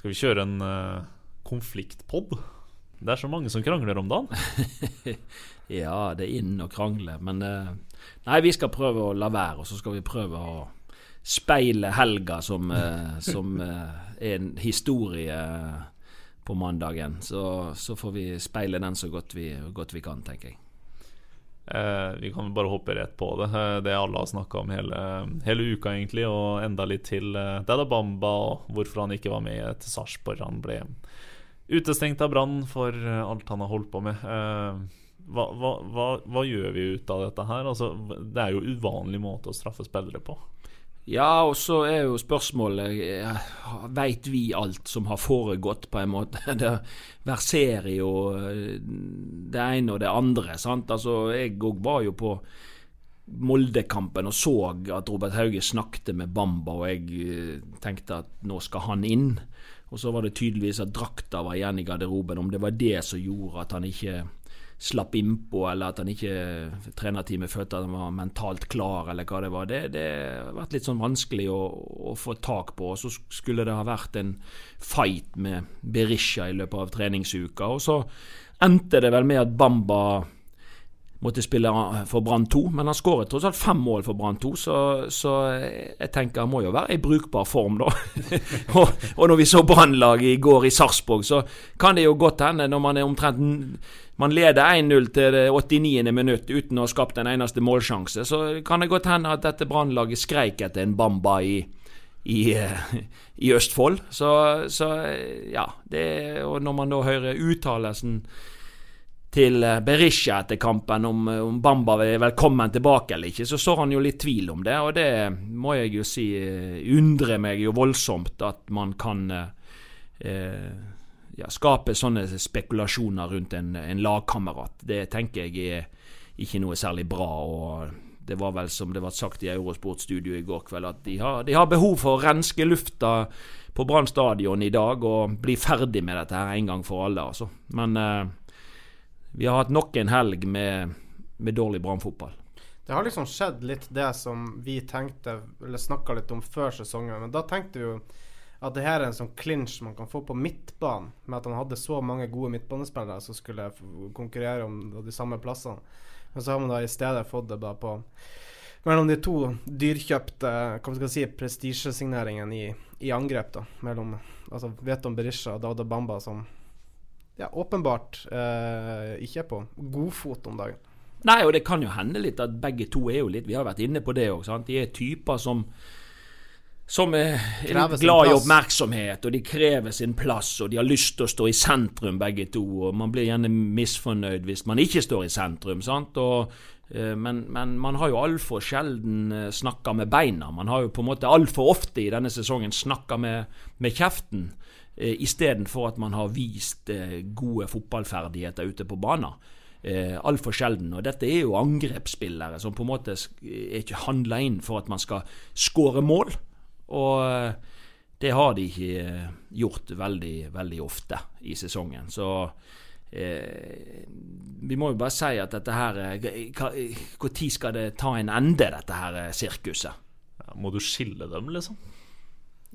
Skal vi kjøre en uh, konfliktpod? Det er så mange som krangler om dagen. Ja, det er inn å krangle, men uh, Nei, vi skal prøve å la være, og så skal vi prøve å speile helga som, uh, som er en historie på mandagen. Så, så får vi speile den så godt vi, godt vi kan, tenker jeg. Eh, vi kan bare hoppe rett på det. Eh, det alle har snakka om hele, hele uka, egentlig, og enda litt til. Eh, Dada Bamba og hvorfor han ikke var med til Sarpsborg. Han ble utestengt av Brann for alt han har holdt på med. Hva, hva, hva, hva gjør vi ut av dette her? Altså, det er jo uvanlig måte å straffe spillere på. Ja, og så er jo spørsmålet Veit vi alt som har foregått, på en måte? Det verserer jo eh, det ene og det andre. sant? Altså, Jeg òg var jo på Moldekampen og så at Robert Hauge snakket med Bamba, og jeg eh, tenkte at nå skal han inn. Og så var det tydeligvis at drakta var igjen i garderoben. Om det var det som gjorde at han ikke slapp innpå, eller at han ikke trenerteamet følte at han var mentalt klar, eller hva det var. Det, det har vært litt sånn vanskelig å, å få tak på. Og så skulle det ha vært en fight med Berisha i løpet av treningsuka. Og så endte det vel med at Bamba måtte spille for Brann 2, men han skåret tross alt fem mål for Brann 2, så, så, jeg tenker han må jo være i brukbar form, da. og, og, når vi så Brannlaget i går i Sarpsborg, så kan det jo godt hende, når man er omtrent man leder 1-0 til det 89. minutt uten å ha skapt en eneste målsjanse, så kan det godt hende at dette Brannlaget skreik etter en Bamba i, i, i Østfold. Så, så ja, det, og når man da hører uttalelsen til Berisha etter kampen om, om Bamba er velkommen tilbake eller ikke, så så han jo litt tvil om det. Og det må jeg jo si undrer meg jo voldsomt at man kan eh, ja, skape sånne spekulasjoner rundt en, en lagkamerat. Det tenker jeg er ikke noe særlig bra. og det var vel som det ble sagt i Eurosport-studio i går kveld, at de har, de har behov for å renske lufta på Brann stadion i dag og bli ferdig med dette her en gang for alle. altså. Men eh, vi har hatt nok en helg med, med dårlig Brann-fotball. Det har liksom skjedd litt det som vi tenkte, eller snakka litt om før sesongen. Men da tenkte vi jo at det her er en sånn clinch man kan få på midtbanen, med at han hadde så mange gode midtbanespillere som skulle konkurrere om de samme plassene. Men så har man da i stedet fått det bare på mellom de to dyrkjøpte hva skal si, prestisjesigneringene i, i, angrep. da Mellom altså Veton Berisha og Dauda Bamba, som ja, åpenbart eh, ikke er på godfot om dagen. Nei, og det kan jo hende litt at begge to er jo litt Vi har vært inne på det òg. De er typer som som er glad i oppmerksomhet, og de krever sin plass, og de har lyst til å stå i sentrum, begge to. og Man blir gjerne misfornøyd hvis man ikke står i sentrum. sant? Og, eh, men, men, man har jo altfor sjelden eh, snakka med beina. Man har jo på en måte altfor ofte i denne sesongen snakka med, med kjeften, eh, istedenfor at man har vist eh, gode fotballferdigheter ute på banen. Eh, Altfor sjelden. Og dette er jo angrepsspillere som på en måte er ikke handla inn for at man skal skåre mål. Og eh, det har de ikke eh, gjort veldig, veldig ofte i sesongen. Så eh, vi må jo bare si at dette her Når skal det ta en ende, dette her sirkuset? Ja, må du skille dem, liksom?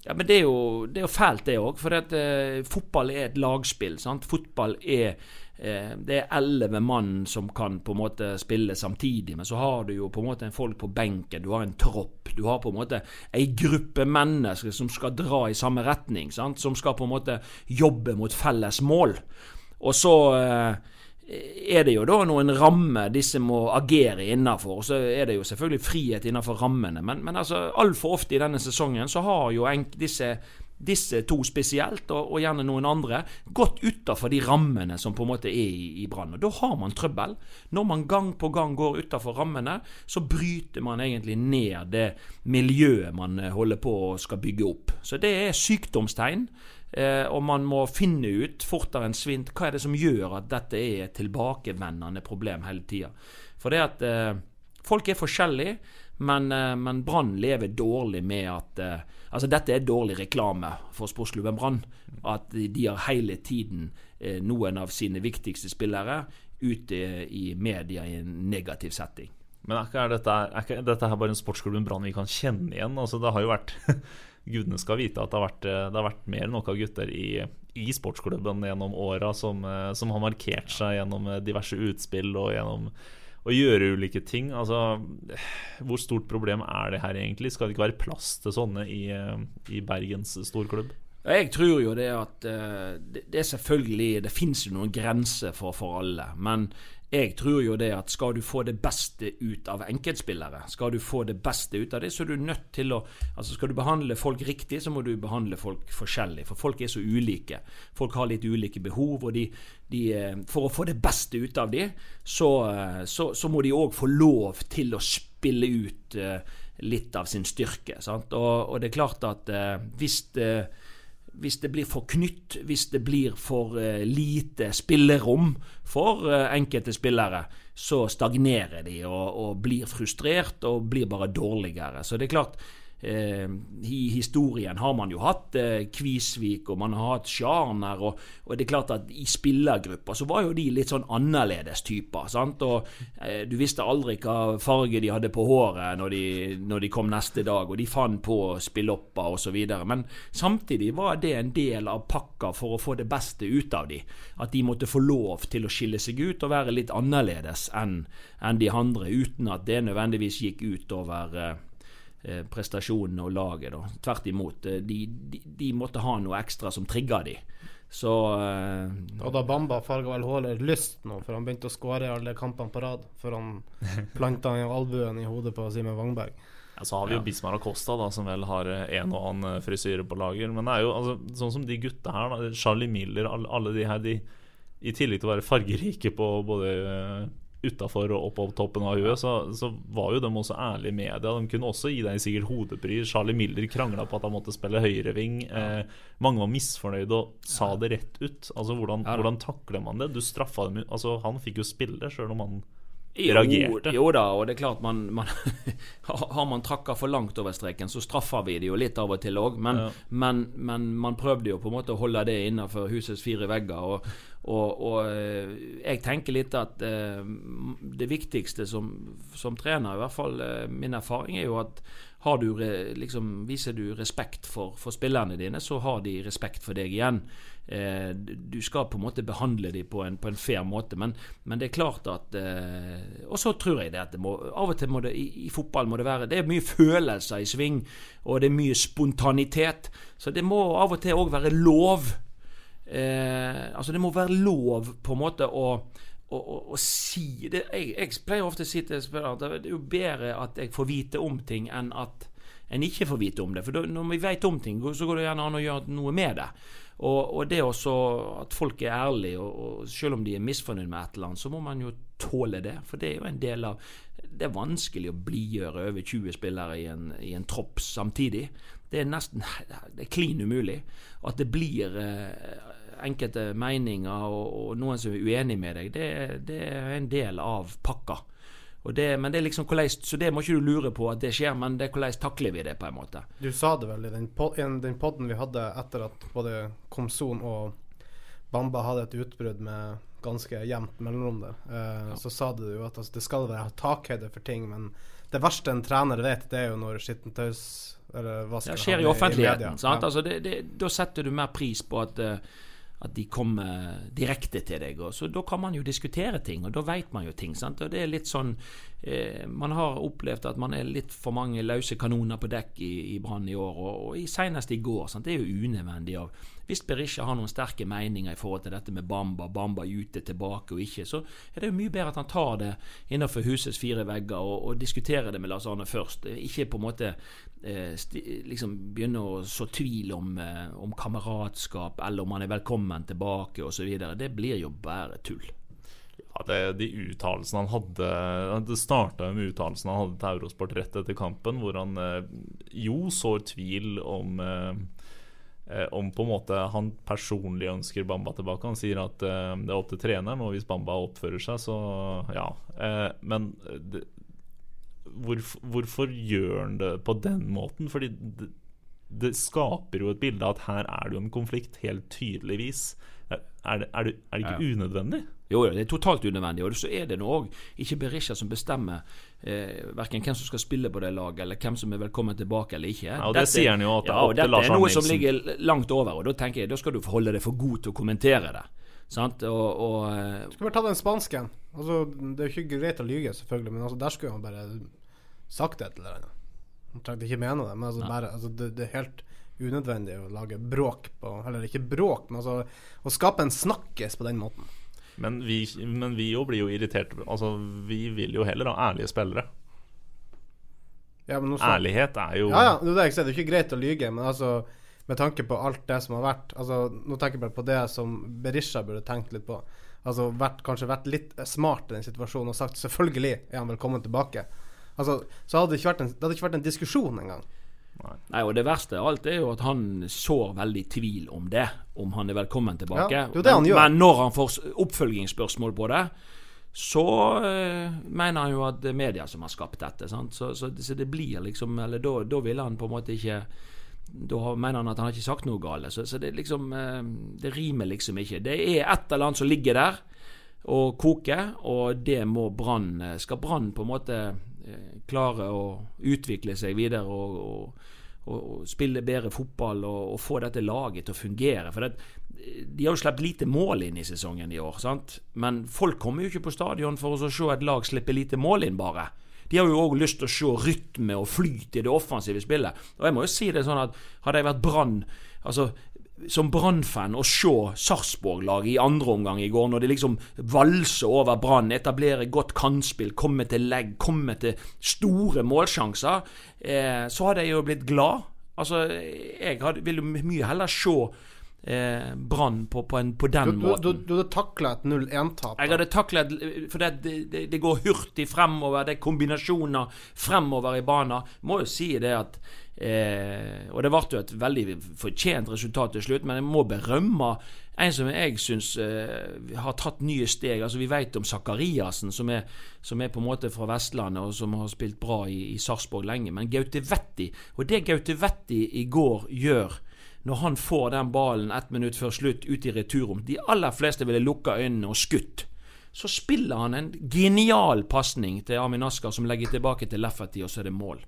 Ja, men Det er jo, det er jo fælt, det òg. For at, eh, fotball er et lagspill. Sant? Fotball er eh, Det er elleve mann som kan på en måte spille samtidig. Men så har du jo på en måte en folk på benken. Du har en tropp. Du har på en måte ei gruppe mennesker som skal dra i samme retning. Sant? Som skal på en måte jobbe mot felles mål. Og så eh, er det jo da noen rammer disse må agere innafor. Så er det jo selvfølgelig frihet innafor rammene. Men, men altså, altfor ofte i denne sesongen så har jo disse disse to spesielt, og, og gjerne noen andre, gått utafor de rammene som på en måte er i, i Brann. Og Da har man trøbbel. Når man gang på gang går utafor rammene, så bryter man egentlig ned det miljøet man holder på å skal bygge opp. Så det er sykdomstegn. Eh, og man må finne ut fortere enn svint hva er det som gjør at dette er et tilbakevendende problem hele tida. For det at eh, folk er forskjellige, men, eh, men Brann lever dårlig med at eh, Altså Dette er dårlig reklame for sportsklubben Brann. At de har hele tiden eh, noen av sine viktigste spillere ute i media i en negativ setting. Men er ikke, er dette, er ikke dette her bare en sportsklubben Brann vi kan kjenne igjen? Altså Det har jo vært Gudene skal vite at det har vært, det har vært mer enn noen gutter i, i sportsklubben gjennom åra som, som har markert seg gjennom diverse utspill og gjennom å gjøre ulike ting. Altså, hvor stort problem er det her egentlig? Skal det ikke være plass til sånne i, i Bergens storklubb? Jeg tror jo det at det, er selvfølgelig Det fins jo noen grenser for, for alle. Men jeg tror jo det at skal du få det beste ut av enkeltspillere, skal du få det beste ut av det, så er du nødt til å Altså Skal du behandle folk riktig, så må du behandle folk forskjellig. For folk er så ulike. Folk har litt ulike behov, og de, de eh, For å få det beste ut av dem, så, eh, så, så må de òg få lov til å spille ut uh, litt av sin styrke. Og, og, det er klart at hvis det hvis det blir for knytt, hvis det blir for uh, lite spillerom for uh, enkelte spillere, så stagnerer de og, og, blir frustrert og blir bare dårligere. Så det er klart, Eh, I historien har man jo hatt eh, Kvisvik og man har hatt Sjarner. Og, og, det er klart at i spillergrupper så var jo de litt sånn annerledes typer. sant? Og eh, Du visste aldri hva farge de hadde på håret når de, når de kom neste dag, og de fant på spillopper osv. Men samtidig var det en del av pakka for å få det beste ut av de. At de måtte få lov til å skille seg ut og være litt annerledes enn en de andre, uten at det nødvendigvis gikk ut over Eh, prestasjonene og laget. Da. Tvert imot. Eh, de, de, de, måtte ha noe ekstra som trigga de. Så uh, Og da Bamba farga vel håret lyst nå, for han begynte å skåre alle kampene på rad. Før han planta albuen i hodet på Simen Wangberg. Ja, så har vi jo. Bismar Acosta, da, som vel har en og annen frisyre på lager. Men det er jo altså, sånn som de gutta her, da, Charlie Miller, alle, alle de her, de, i tillegg til å være fargerike på både utafor og opp på toppen av huet, så, så, var jo de også ærlige i media. De kunne også gi deg sikkert hodebry. Charlie Miller krangla på at han måtte spille høyreving. Eh, mange var misfornøyde og sa det rett ut. Altså Hvordan, hvordan takler man det? Du straffa dem altså, Han fikk jo spille, sjøl om han reagerte. Jo, jo da, og det er klart man, man Har man trakka for langt over streken, så straffer vi det jo litt av og til òg. Men, ja. men, men, man prøvde jo på en måte å holde det innenfor husets fire vegger. Og, og, og eh, jeg tenker litt at eh, det viktigste som, som, trener, i hvert fall eh, min erfaring, er jo at du, liksom, viser du respekt for, for spillerne dine, så har de respekt for deg igjen. Eh, du skal på en måte behandle dem på en, på en fair måte, men, men, det er klart at eh, Og så tror jeg det at det må, av og til må det, i, i, fotball må det være Det er mye følelser i sving, og det er mye spontanitet. Så det må av og til òg være lov. Eh, altså Det må være lov på en måte å å, å, å si det jeg, jeg, pleier ofte å si til spillere at det er jo bedre at jeg får vite om ting, enn at en ikke får vite om det. For da, når vi vet om ting, så går det gjerne an å gjøre noe med det. Og, og det også at folk er ærlige, og, og, selv om de er misfornøyd med et eller annet, så må man jo tåle det. For det er jo en del av Det er vanskelig å blidgjøre over 20 spillere i en, i en tropp samtidig. Det er nesten Det er klin umulig. At det blir eh, enkelte meninger og, og, noen som er uenig med deg, det, det er en del av pakka. Det, men det er liksom hvordan, Så det må ikke du lure på at det skjer, men det er hvordan takler vi det, på en måte. Du sa det vel i den, pod den podden vi hadde etter at både Komson og Bamba hadde et utbrudd med ganske jevnt mellomrom der. Eh, ja. Så sa du jo at altså, det skal være takhøyde for ting, men det verste en trener vet, det er jo når skittentøys eller hva skal det skjer i offentligheten. I ja. altså det, det, da setter du mer pris på at uh, at de kommer direkte til deg. Og så Da kan man jo diskutere ting, og da vet man jo ting. Sant? Og det er litt sånn eh, Man har opplevd at man er litt for mange løse kanoner på dekk i, i Brann i år, og, og senest i går. Sant? Det er jo unødvendig av Hvis Berisha har noen sterke meninger i forhold til dette med Bamba, Bamba ute, tilbake og ikke, så er det jo mye bedre at han tar det innenfor husets fire vegger og, og diskuterer det med Lars Arne først. Ikke på en måte eh, sti, liksom begynne å så tvil om, eh, om kameratskap eller om han er velkommen tilbake osv. Det blir jo bare tull. Ja, det, de uttalelsene han hadde Det starta med uttalelsene han hadde til Eurosport rett etter kampen, hvor han eh, jo sår tvil om eh, eh, om på en måte han personlig ønsker Bamba tilbake. Han sier at eh, det er opp til treneren, og hvis Bamba oppfører seg, så ja. Eh, men det, hvorfor, hvorfor gjør han det på den måten? Fordi det, det skaper jo et bilde av at her er det jo en konflikt, helt tydeligvis. Er det, er det, er det ikke Ja. unødvendig? Jo, det er totalt unødvendig. Og så er det nå òg ikke Berisha som bestemmer eh, verken hvem som skal spille på det laget, eller hvem som er velkommen tilbake eller ikke. Ja, og det sier han jo at det er ja, opp til dette Lars er noe som ligger langt over, og da tenker jeg da skal du holde deg for god til å kommentere det. Sant? Og, og eh, Skulle bare ta den spansken. Altså, det er jo ikke greit å lyge, selvfølgelig, men altså, der skulle han bare sagt et eller annet. Han trengte ikke mene det, men altså, bare, altså, det, det er helt unødvendig å lage bråk på Eller ikke bråk, men altså å skape en snakkes på den måten. Men vi, men vi jo blir jo irritert. Altså, vi vil jo heller ha ærlige spillere. Ja, Ærlighet er jo Ja, ja, det er. Det er ikke greit å lyge, men altså med tanke på alt det som har vært Altså, Nå tenker jeg bare på det som Berisha burde tenkt litt på. Altså vært, Kanskje vært litt smart i den situasjonen og sagt selvfølgelig er han velkommen tilbake. Altså, Så hadde det ikke vært en, det hadde ikke vært en diskusjon engang. Nei, og Det verste av alt er jo at han sår veldig tvil om det, om han er velkommen tilbake. Ja, det er det han men, gjør. men når han får oppfølgingsspørsmål på det, så øh, mener han jo at det er media som har skapt dette. Sant? Så, så, så det blir liksom Eller da, da vil han på en måte ikke Da mener han at han har ikke sagt noe galt. Så, så det liksom eh, Det rimer liksom ikke. Det er et eller annet som ligger der og koker, og det må Brann eh, Skal Brann på en måte eh, klare å utvikle seg videre og, og, og, spille bedre fotball og, få dette laget til å fungere For det, de har jo sluppet lite mål inn i sesongen i år, sant? men folk kommer jo ikke på stadion for å se et lag slippe lite mål inn, bare. De har jo òg lyst til å se rytme og flyt i det offensive spillet. Og jeg må jo si det sånn at hadde jeg vært Brann altså, som Brann-fan å se Sarpsborg-laget i andre omgang i går, når de liksom valser over Brann, etablerer godt kantspill, kommer til legg, kommer til store målsjanser, eh, så hadde jeg jo blitt glad. Altså, jeg hadde, ville mye heller se eh, Brann på, på, på den Du, måten. du, du hadde takla et 0-1-tap. Jeg hadde taklet For det, det, det, går hurtig fremover. Det er kombinasjoner fremover i banen. Må jo si det at eh, Og det ble jo et veldig fortjent resultat til slutt, men jeg må berømme en som jeg syns eh, har tatt nye steg. Altså Vi vet om Sakariassen, som som er på en måte fra Vestlandet, og som har spilt bra i, i Sarpsborg lenge. Men Gaute Vetti Og det Gaute Vetti i går gjør når han får den ballen ett minutt før slutt ut i returrom De aller fleste ville lukka øynene og skutt. Så spiller han en genial pasning til Amin Askar, som legger tilbake til Lefferty, og så er det mål.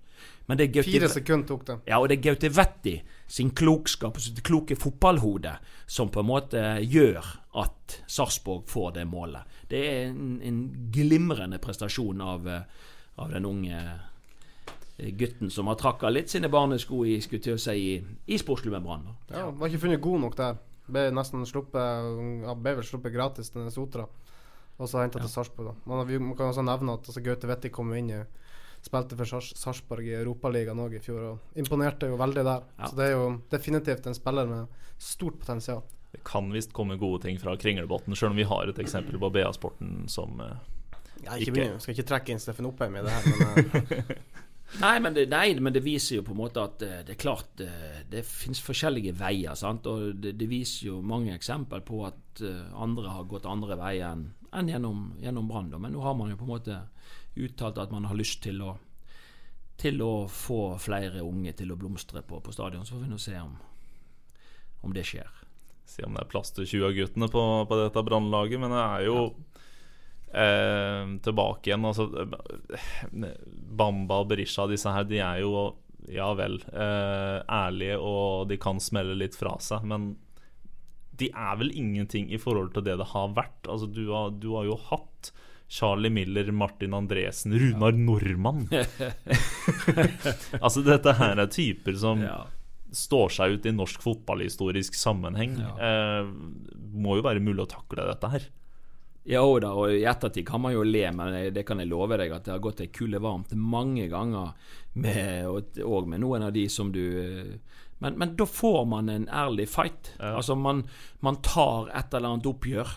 Men det er Gauti... Fire sekunder tok det. ja, og det er Gaute Vetti sin klokskap og sitt kloke fotballhode som på en måte gjør at Sarpsborg får det målet. Det er en, en glimrende prestasjon av, eh, av den unge gutten som har trakka litt sine barnesko i, skulle til å si, i, i sportsklubben Brann. Ja, Var ikke funnet god nok der. Ble nesten sluppet ja, Ble vel sluppet gratis til Sotra. Og så henta til Sarpsborg, da. Men vi man kan også nevne at altså, Gaute Vetti kom inn i Spilte for Sarpsborg i Europaligaen òg i fjor, og imponerte jo veldig der. Ja. Så det er jo definitivt en spiller med stort potensial. Det kan visst komme gode ting fra Kringlebotn, sjøl om vi har et eksempel på BA-sporten som eh, Ja, ikke Ikke. skal ikke trekke inn Steffen Oppheim i det her, men eh, Nei men, det, nei, men det viser jo på en måte at eh, det er klart eh, det finnes forskjellige veier. sant? Og det, det viser jo mange eksempel på at eh, andre har gått andre veier enn enn gjennom, gjennom Brann. Men nå har man jo på en måte uttalt at man har lyst til å til å få flere unge til å blomstre på, på stadion. Så får vi nå se om, om det skjer. Se om det er plass til 20 av guttene på, på dette brannlaget, men det er jo eh, tilbake igjen. Altså, Bamba og Berisha, disse her, de er jo ja vel eh, ærlige, og de kan smelle litt fra seg, men de er vel ingenting i forhold til det det har vært. Altså, du har, du har jo hatt Charlie Miller, Martin Andresen, Runar Normann. altså, dette her er typer som Ja. står seg ut i norsk fotballhistorisk sammenheng. Eh, må jo være mulig å takle dette her. Ja da, og i ettertid kan man jo le, men det kan jeg love deg at det har gått ei kulde varmt mange ganger, med, og, og med noen av de som du Men, men da får man en ærlig fight. Ja. Altså man, man tar et eller annet oppgjør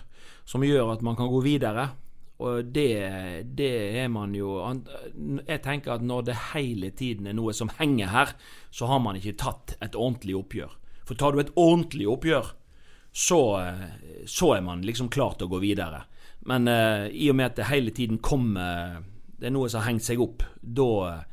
som gjør at man kan gå videre. Og det, det er man jo Jeg tenker at når det hele tiden er noe som henger her, så har man ikke tatt et ordentlig oppgjør. For tar du et ordentlig oppgjør, så, så er man liksom klar til å gå videre. Men uh, i og med at det hele tiden kommer Det er noe som har hengt seg opp, da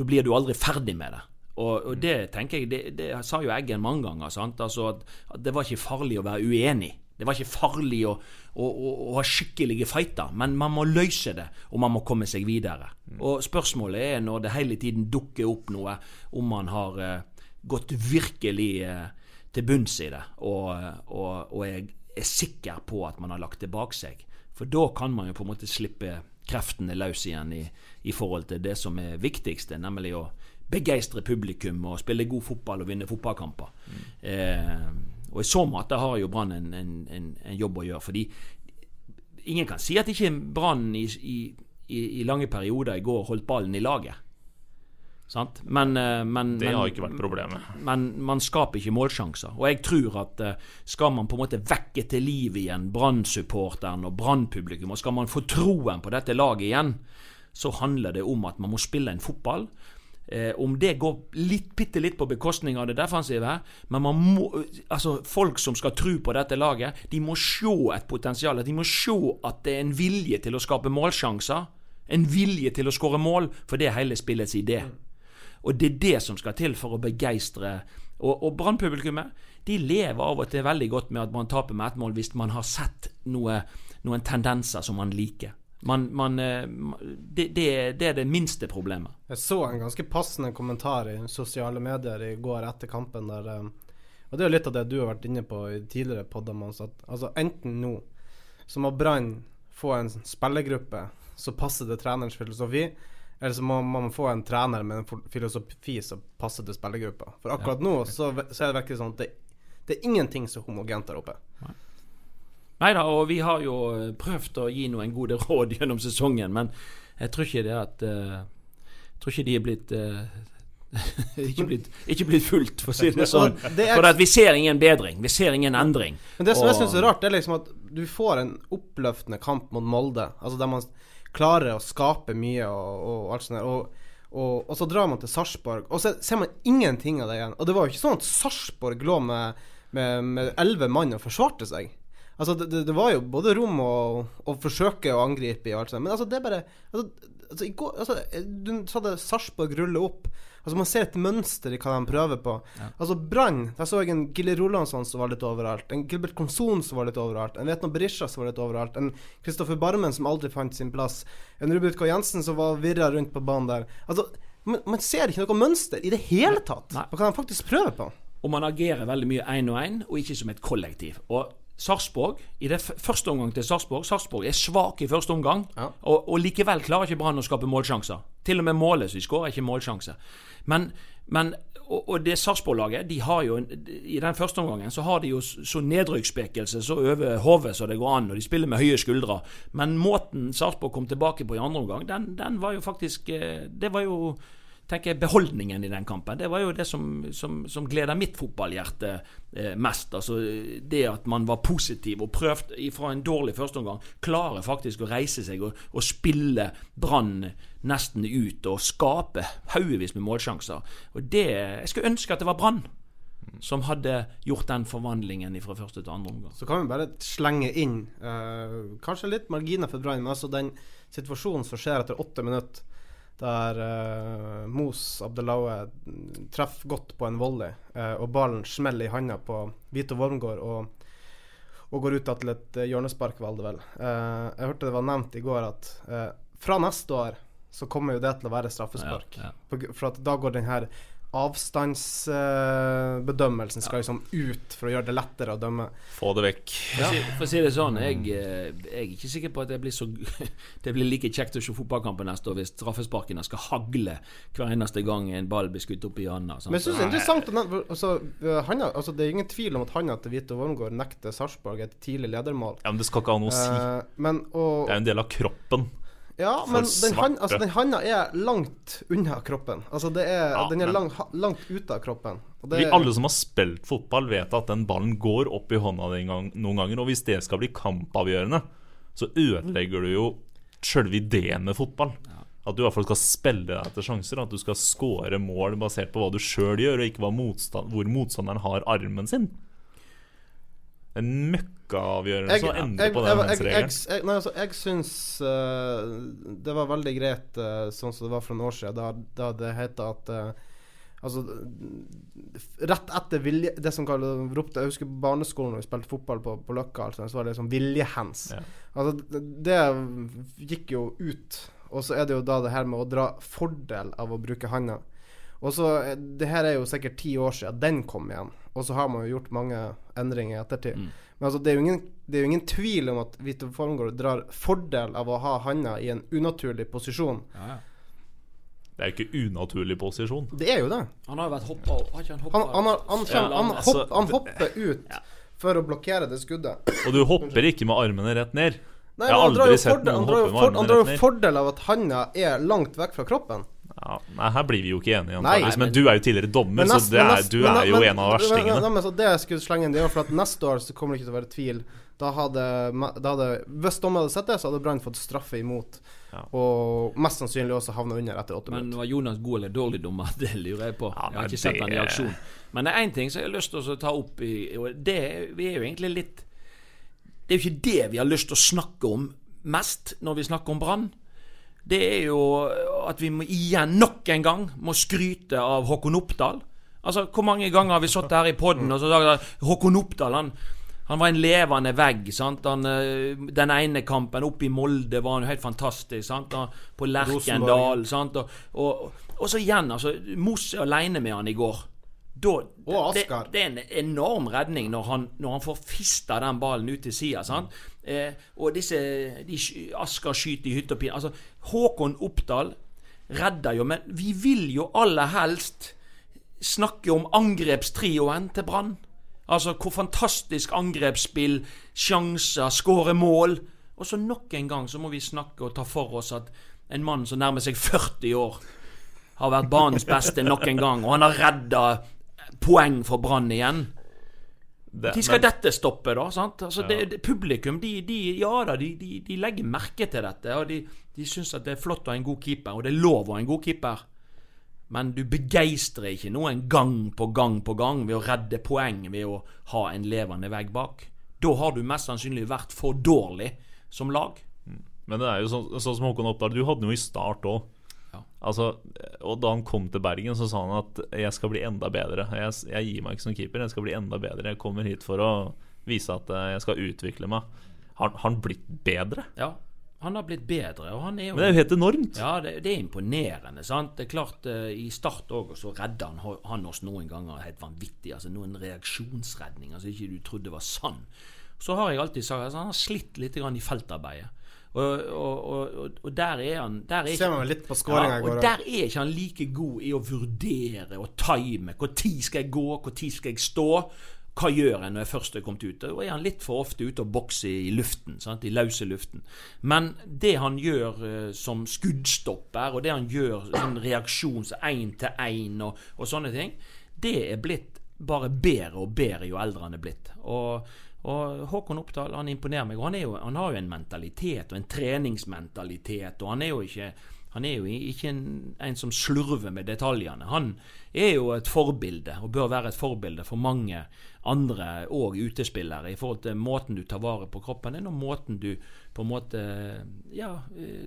blir du aldri ferdig med det. Og, og det tenker jeg, det, det sa jo Eggen mange ganger. sant? Altså at, at Det var ikke farlig å være uenig. Det var ikke farlig å, å, å, å ha skikkelige fighter, men man må løse det, og man må komme seg videre. Og Spørsmålet er når det hele tiden dukker opp noe, om man har uh, gått virkelig uh, til bunns i det, og, og, og er, er sikker på at man har lagt det bak seg. For da kan man jo på en måte slippe kreftene løs igjen i, i forhold til det som er viktigste, nemlig å begeistre publikum og spille god fotball og vinne fotballkamper. Mm. Eh, og I så måte har jo Brann en, en, en, en, jobb å gjøre. Fordi ingen kan si at ikke Brann i, i, i, lange perioder i går holdt ballen i laget. Sant? Men, men, det har ikke vært problemet. Men man skaper ikke målsjanser. Og jeg tror at skal man på en måte vekke til liv igjen Brann-supporteren og Brann-publikum, og skal man få troen på dette laget igjen, så handler det om at man må spille en fotball Eh, om det går litt, bitte litt på bekostning av det defensive, men man må, altså folk som skal tro på dette laget, de må se et potensial. De må se at det er en vilje til å skape målsjanser. En vilje til å skåre mål, for det er hele spillets idé. Og det er det som skal til for å begeistre. Og, og Brannpublikummet de lever av og til veldig godt med at man taper med ett mål hvis man har sett noe, noen tendenser som man liker. Man, man, eh, det, det, det, er det minste problemet. Jeg så en ganske passende kommentar i sosiale medier i går etter kampen. Der, eh, og Det er jo litt av det du har vært inne på i tidligere podder. Altså, enten nå så må Brann få en spillergruppe så passer det trenerens filosofi. Eller så må man få en trener med en filosofi som passer til spillergruppa. For akkurat ja. nå så, så, er det virkelig sånn at det, det er ingenting så homogent der oppe. Nei. Nei da, og vi har jo prøvd å gi noen gode råd gjennom sesongen, men jeg tror ikke det at uh, Jeg tror ikke de er blitt uh, ikke, blitt, ikke blitt fulgt, for å si det sånn. For at vi ser ingen bedring. Vi ser ingen endring. Men Det som og, jeg syns er rart, det er liksom at du får en oppløftende kamp mot Molde. Altså Der man klarer å skape mye og, og alt sånt. Og, og, og, så drar man til Sarpsborg, og så ser man ingenting av det igjen. Og det var jo ikke sånn at Sarpsborg lå med elleve mann og forsvarte seg. Altså, det, det, var jo både rom å, forsøke å angripe i, og alt sånt, men altså, det er bare altså, altså, går, altså, Du sa det Sarpsborg ruller opp. Altså Man ser et mønster i hva de prøver på. Ja. Altså Brann, der så jeg en Gilly Rolandsson som var litt overalt. En Gilbert Konson som var litt overalt. En Vetno Berisha som var litt overalt. En Kristoffer Barmen som aldri fant sin plass. En Ruben K. Jensen som var virra rundt på banen der. Altså man, man, ser ikke noe mønster i det hele tatt Nei. på hva de faktisk prøver på. Og man agerer veldig mye én og én, og ikke som et kollektiv. Og Sarpsborg i det første omgang til Sarpsborg Sarpsborg er svak i første omgang, ja. og, og, likevel klarer ikke Brann å skape målsjanser. Til og med de skårer, er ikke målsjanse. Men, men og, og, det Sarpsborg-laget, de har jo I den første omgangen så har de jo så nedrykksspekelse så over hodet så det går an, og de spiller med høye skuldre. Men måten Sarpsborg kom tilbake på i andre omgang, den, den var jo faktisk eh, Det var jo tenker jeg, beholdningen i den kampen. Det var jo det som, som, som gleder mitt fotballhjerte eh, mest. Altså Det at man var positiv og prøvde fra en dårlig førsteomgang klare faktisk å reise seg og, og spille Brann nesten ut og skape haugevis med målsjanser. Og det, Jeg skulle ønske at det var Brann som hadde gjort den forvandlingen fra første til andre omgang. Så kan vi bare slenge inn uh, kanskje litt marginer for Brann, men altså den situasjonen som skjer etter åtte minutter der uh, Mos Abdelaue treffer godt på en volley, uh, og ballen smeller i handa på Vito Wormgård og, og, går ut til et hjørnespark, var det vel. jeg hørte det var nevnt i går at fra neste år så kommer jo det til å være straffespark. Ja, ja. For at da går den her avstandsbedømmelsen skal liksom ut for å gjøre det lettere å dømme. Få det vekk. Ja. for å si det sånn, jeg, eh, jeg er ikke sikker på at det blir, så, det blir like kjekt å se fotballkampen neste år hvis straffesparkene skal hagle hver eneste gang en ball blir skutt opp i handa. Men jeg synes det er interessant å nevne- altså, han, altså, Det er ingen tvil om at Hanna til Vito Wormgård nekter Sarpsborg et tidlig ledermål. Ja, men det skal ikke ha noe å si. Eh, men og, Det er jo en del av kroppen. Ja, men den, han, altså, den handa er langt unna kroppen. Altså det er, Ja, Den er men- lang, langt ute av kroppen. Og det Vi alle som har spilt fotball, vet at den ballen går opp i hånda di gang- noen ganger. Og hvis det skal bli kampavgjørende, så ødelegger du jo sjølve ideen med fotball. At du i hvert fall skal spille deg etter sjanser. At du skal score mål basert på hva du sjøl gjør, og ikke hva motstand, hvor motstanderen har armen sin. En møkkaavgjørelse å endre på den jeg, jeg, altså, jeg syns uh, det var veldig greit uh, sånn som det var for noen år siden, da, da det het at uh, Altså Rett etter vilje Det som kalles ropte Jeg husker barneskolen når vi spilte fotball på, på Løkka, altså, så var det liksom viljehands. Ja. Altså, det, gikk jo ut. Og så er det jo da det her med å dra fordel av å bruke handa. Og så Det her er jo sikkert ti år siden den kom igjen, og så har man jo gjort mange endringer i ettertid. Men altså, det er jo ingen, det er jo ingen tvil om at Vito Formgård drar fordel av å ha handa i en unaturlig posisjon. Ja, ja. Det er jo ikke unaturlig posisjon. Det er jo det. Han har jo vært hoppa Har ikke han hoppa Han, han, har- han, kjem- han, altså, hopp, han hopper ut for å blokkere det skuddet. Og du hopper ikke med armene rett ned. Nei, Jeg har aldri sett fordel, noen hoppe med armene rett ned. han drar jo fordel av at handa er langt vekk fra kroppen. Ja, nei, her blir vi jo ikke enige, antakeligvis. Men, men- du er jo tidligere dommer, nest- så det er, nest- du men- er jo men- en av verstingene. men- men så Det jeg skulle slenge inn, det var for at neste år så kommer det ikke til å være tvil. Da hadde, da hadde Hvis dommer hadde sett det, så hadde Brann fått straffe imot. Ja. Og mest sannsynlig også havna under etter åtte minutter. Men var Jonas god eller dårlig dommer? Det lurer jeg på. Ja, jeg har ikke sett det- han i aksjon. Men det er én ting som jeg har lyst til å ta opp i det, Vi er jo egentlig litt Det er jo ikke det vi har lyst til å snakke om mest når vi snakker om Brann. Det er jo at vi må igjen, nok en gang, må skryte av Håkon Oppdal. Altså, Hvor mange ganger har vi sittet her i poden og så sagt Håkon Oppdal han, han var en levende vegg. sant? Han, eh, den ene kampen oppe i Molde var han jo helt fantastisk. sant? Han, på Lerkendal. Sant? Og, og, og så igjen, altså. Moss er aleine med han i går. Da, Og det, det er en enorm redning når han, når han får fista den ballen ut til sida. sant? Eh, og disse de, Asker skyter i hytte og pine. Altså, Håkon Oppdal redder jo, men vi vil jo aller helst snakke om angrepstrioen til Brann. Altså hvor fantastisk angrepsspill, sjanser, skåre mål. Og så nok en gang så må vi snakke og ta for oss at en mann som nærmer seg 40 år, har vært banens beste nok en gang, og han har redda poeng for Brann igjen. Når de skal men- dette stoppe, da? sant? Altså, det, det, publikum de, de, ja da, de, de, de legger merke til dette. Og de, de syns at det er flott å ha en god keeper, og det er lov å ha en god keeper. Men du begeistrer ikke noen gang på gang på gang ved å redde poeng ved å ha en levende vegg bak. Da har du mest sannsynlig vært for dårlig som lag. Men det er jo sånn, sånn som Håkon Oppdal, du hadde jo i start òg. Ja. Altså, og da han kom til Bergen, så sa han at 'jeg skal bli enda bedre'. Jeg, jeg gir meg ikke som keeper, jeg skal bli enda bedre. Jeg kommer hit for å vise at jeg skal utvikle meg. Har har han blitt bedre? Ja, han har blitt bedre, og han er jo Men det er jo helt enormt. Ja, det, det er imponerende. sant? Det er klart, uh, I Start òg, så redda han, han oss noen ganger helt vanvittig. altså Noen reaksjonsredninger som ikke du trodde var sann. Så har jeg alltid sagt at han har slitt litt grann i feltarbeidet. Og, og, og, og, der er han der er Ser man litt på skåringa ja, i går og der er ikke han like god i å vurdere og time. Når skal jeg gå, når skal jeg stå? Hva gjør jeg når jeg først er kommet ut? Da er han litt for ofte ute og bokser i luften. Sant? I løse luften. Men det han gjør eh, som skuddstopper, og det han gjør sånn reaksjons én til én og, og sånne ting, det er blitt bare bedre og bedre jo eldre han er blitt. Og, og Håkon Oppdal han imponerer meg. og Han, jo, han har jo en mentalitet og en treningsmentalitet. Og han er jo ikke han er jo ikke en, en som slurver med detaljene. Han er jo et forbilde, og bør være et forbilde for mange andre og utespillere i forhold til måten du tar vare på kroppen din, og måten du på en måte ja,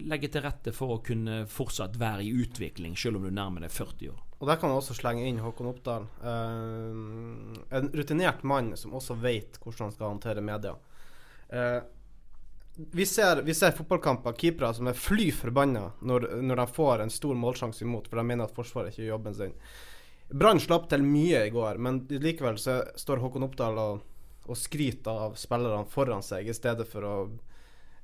legger til rette for å kunne fortsatt være i utvikling, selv om du nærmer deg 40 år. Og der kan man også slenge inn Håkon Oppdal. Uh, en rutinert mann som også vet hvordan han skal håndtere media. Uh, vi, ser, vi ser fotballkamper, keepere som er fly forbanna når, når de får en stor målsjanse imot, for de mener at Forsvaret ikke gjør jobben sin. Brann slapp til mye i går, men likevel så står Håkon Oppdal og, og skryter av spillerne foran seg, i stedet for å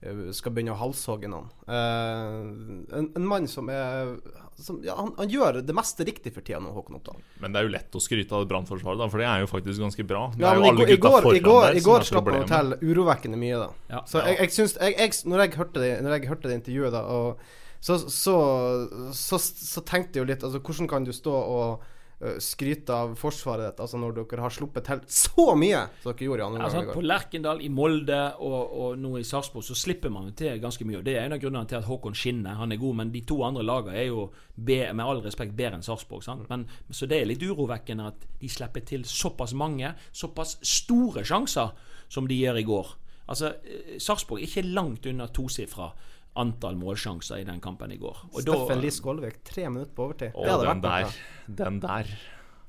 eh, skal begynne å halshogge noen. Uh, en, en mann som er som, ja, han, han gjør det meste riktig for tida nå, Håkon Oppdal. Men det er jo lett å skryte av Brannforsvaret, for det er jo faktisk ganske bra. Det Ja, er i, alle går- i gutta går, i går, i går slapp han til urovekkende mye, da. Ja. Så jeg, jeg syns jeg, jeg, Når jeg hørte det Når jeg hørte det intervjuet, da, og så, så, så, så tenkte jeg jo litt Altså, hvordan kan du stå og skryte av forsvaret ditt, altså når dere har sluppet til så mye som dere gjorde i andre Altså, omgang i på? Lerkendal, i Molde og, og nå i Sarpsborg så slipper man til ganske mye. og Det er en av grunnene til at Håkon skinner. Han er god, men de to andre lagene er jo be, med all respekt bedre enn Sarpsborg. sant? Så det er litt urovekkende at de slipper til såpass mange, såpass store sjanser som de gjør i går. Altså, eh, Sarpsborg er ikke langt unna tosifra antall målsjanser i den kampen i går. Og Steffen Lie Skålevik, tre minutter på overtid. Å, det hadde den vært der. noe. Den der.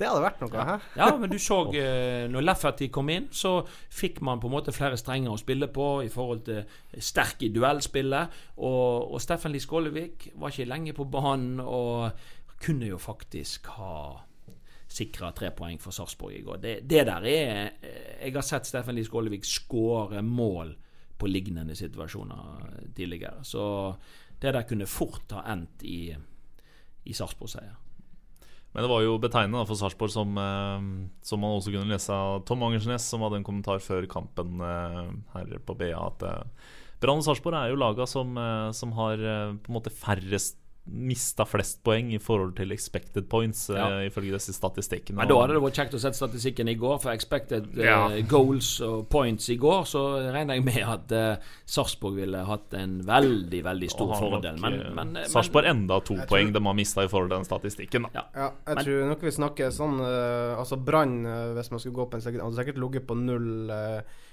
Det hadde vært noe, hæ? Ja, men du så eh, når Lefferty kom inn, så fikk man på en måte flere strenger å spille på i forhold til sterk i duellspillet. Og, og Steffen Lie Skålevik var ikke lenge på banen og kunne jo faktisk ha sikra tre poeng for Sarpsborg i går. Det, det der er eh, Jeg har sett Steffen Lie Skålevik skåre mål på lignende situasjoner tidligere. Så det der kunne fort ha endt i, i Sarpsborg-seier. Men det var jo betegnende for Sarpsborg, som, eh, som man også kunne lese av Tom Angersnes, som hadde en kommentar før kampen eh, her på BA, at eh, Brann og Sarpsborg er jo laga som, som har på en måte færrest mista flest poeng i forhold til expected points, ja. uh, ifølge disse statistikkene. Men da hadde det vært kjekt å sette statistikken i går, for expected eh, Ja. goals og points i går, så regner jeg med at uh, Sarpsborg ville hatt en veldig, veldig stor fordel. nok. Men, eh, men, men Sarpsborg enda to tror- poeng de har mista i forhold til den statistikken. Da. Ja. Ja, jeg Men- tror nok vi snakker sånn eh, Altså Brann, eh, hvis man skulle gå på en sekund, hadde sikkert ligget på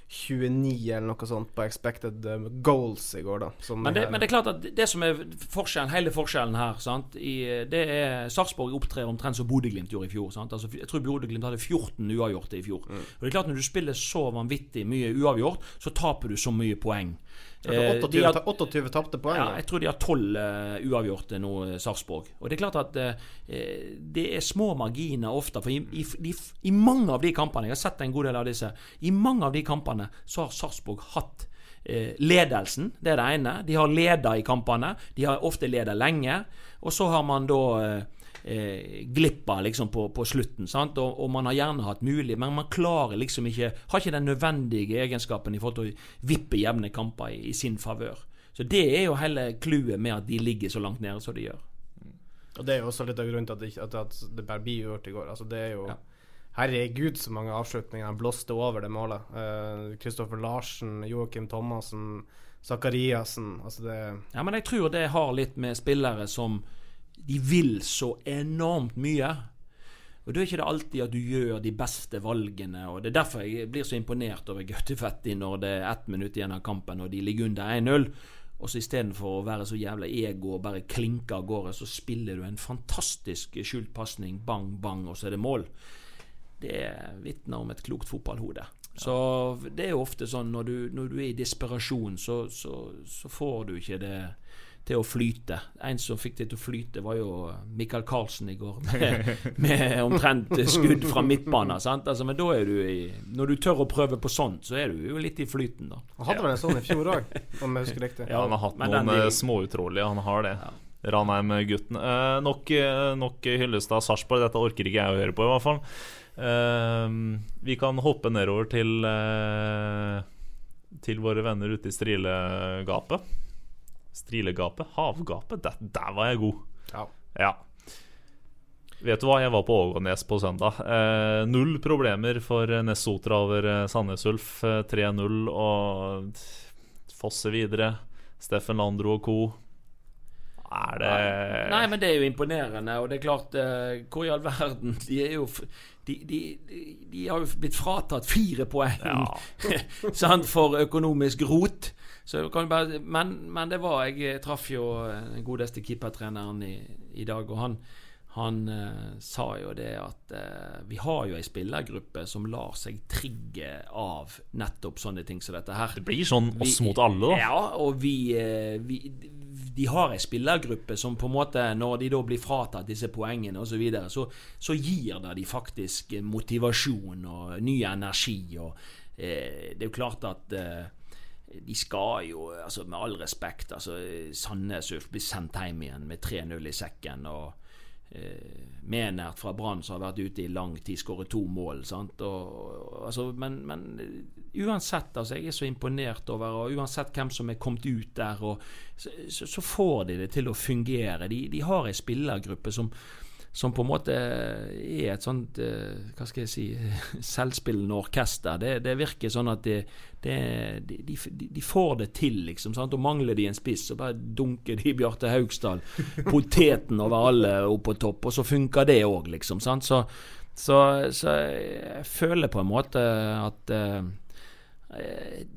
0,29 eller noe sånt på expected eh, goals i går, da. Men det, men det er klart at det som er forskjellen, hele forskjellen her, sant, i, det er Sarpsborg opptrer omtrent som Bodø-Glimt gjorde i fjor. Sant? Altså, jeg tror Bodø-Glimt hadde 14 uavgjorte i fjor. Mm. Og det er klart Når du spiller så vanvittig mye uavgjort, så taper du så mye poeng. Altså, Eh, 28, de har- ta- 28 tapte poeng. Ja, jeg tror de har tolv uh, uavgjorte nå, eh, Sarpsborg. Og det er klart at eh, det er små marginer ofte. For i, i, i mange av de kampene, jeg har sett en god del av disse, i mange av de kampene så har Sarpsborg hatt eh, ledelsen. Det er det ene. De har leda i kampene. De har ofte leda lenge. Og så har man da eh, eh, glippa liksom på, på slutten. Sant? Og, og man har gjerne hatt mulig, men man klarer liksom ikke Har ikke den nødvendige egenskapen i forhold til å vippe jevne kamper i, i sin favør. Så det er jo hele clouet med at de ligger så langt nede som de gjør. Og det er jo også litt av grunnen til at det, at, at det bare blir gjort i går. Altså, det er jo Ja. Herregud, så mange avslutninger. Han blåste over det målet. Kristoffer Larsen, Joakim Thomassen, Zakariassen. Altså, det Ja, Men jeg tror det har litt med spillere som De vil så enormt mye. Og Da er ikke det alltid at du gjør de beste valgene. og Det er derfor jeg blir så imponert over Gautefetti når det er ett minutt igjen av kampen og de ligger under 1-0. Og så istedenfor å være så jævla ego og bare klinke av gårde, så spiller du en fantastisk skjult pasning. Bang, bang, og så er det mål. Det vitner om et klokt fotballhode. Så det er jo ofte sånn når du, når du er i desperasjon, så, så, så får du ikke det til å flyte. En som fikk det til å flyte, var jo Michael Carlsen i går, med, med omtrent skudd fra midtbanen. Altså, men da er du i Når du tør å prøve på sånt, så er du jo litt i flyten, da. Han hadde vel en sånn i fjor òg, om jeg husker riktig. Ja, han har hatt men noen den- eh, småutrolige, han har det. Ranheim-gutten. Eh, nok, eh, nok Hyllestad Sarpsborg, Dette orker ikke jeg å høre på, i hvert fall. Eh, vi kan hoppe nedover til eh, Til våre venner ute i Strilegapet. Strilegapet? Havgapet? Der, der var jeg god. Ja. Ja. Vet du hva, jeg var på Ågånes på søndag. Eh, null problemer for Nessotra over eh, Sandnes Ulf. Eh, 3-0 og Fosse videre. Steffen Landro og co. Er det Nei, men det er jo imponerende. Og det er klart, eh, hvor i all verden De er jo de, de, de, har jo blitt fratatt fire poeng sant, for økonomisk rot. Så kan bare, men, men det var Jeg traff jo den godeste keepertreneren i, i dag, og han, han uh, sa jo det at uh, vi har jo ei spillergruppe som lar seg trigge av nettopp sånne ting som dette her. Det blir sånn oss Vi- mot alle, da. Ja, og vi, uh, vi de har ei spillergruppe som på en måte, når de da blir fratatt disse poengene osv., så, videre, så så gir det de faktisk motivasjon og ny energi. og eh, Det er jo klart at eh, de skal jo, altså med all respekt altså Sandnes Ulf blir sendt hjem igjen med 3-0 i sekken. og eh, Menert fra Brann som har vært ute i lang tid, skåret to mål. sant, og, altså, men, men, uansett, altså, jeg er så imponert over og Uansett hvem som er kommet ut der, og, så, så, får de det til å fungere. De, de har ei spillergruppe som som på en måte er et sånt eh, Hva skal jeg si selvspillende orkester. Det, det virker sånn at det, det, de, de, de, får det til, liksom. Sant? Og mangler de en spiss, så bare dunker de Bjarte Haugsdal poteten over alle opp på topp, og så funker det òg, liksom. Sant? Så, så, så, jeg føler på en måte at Eh,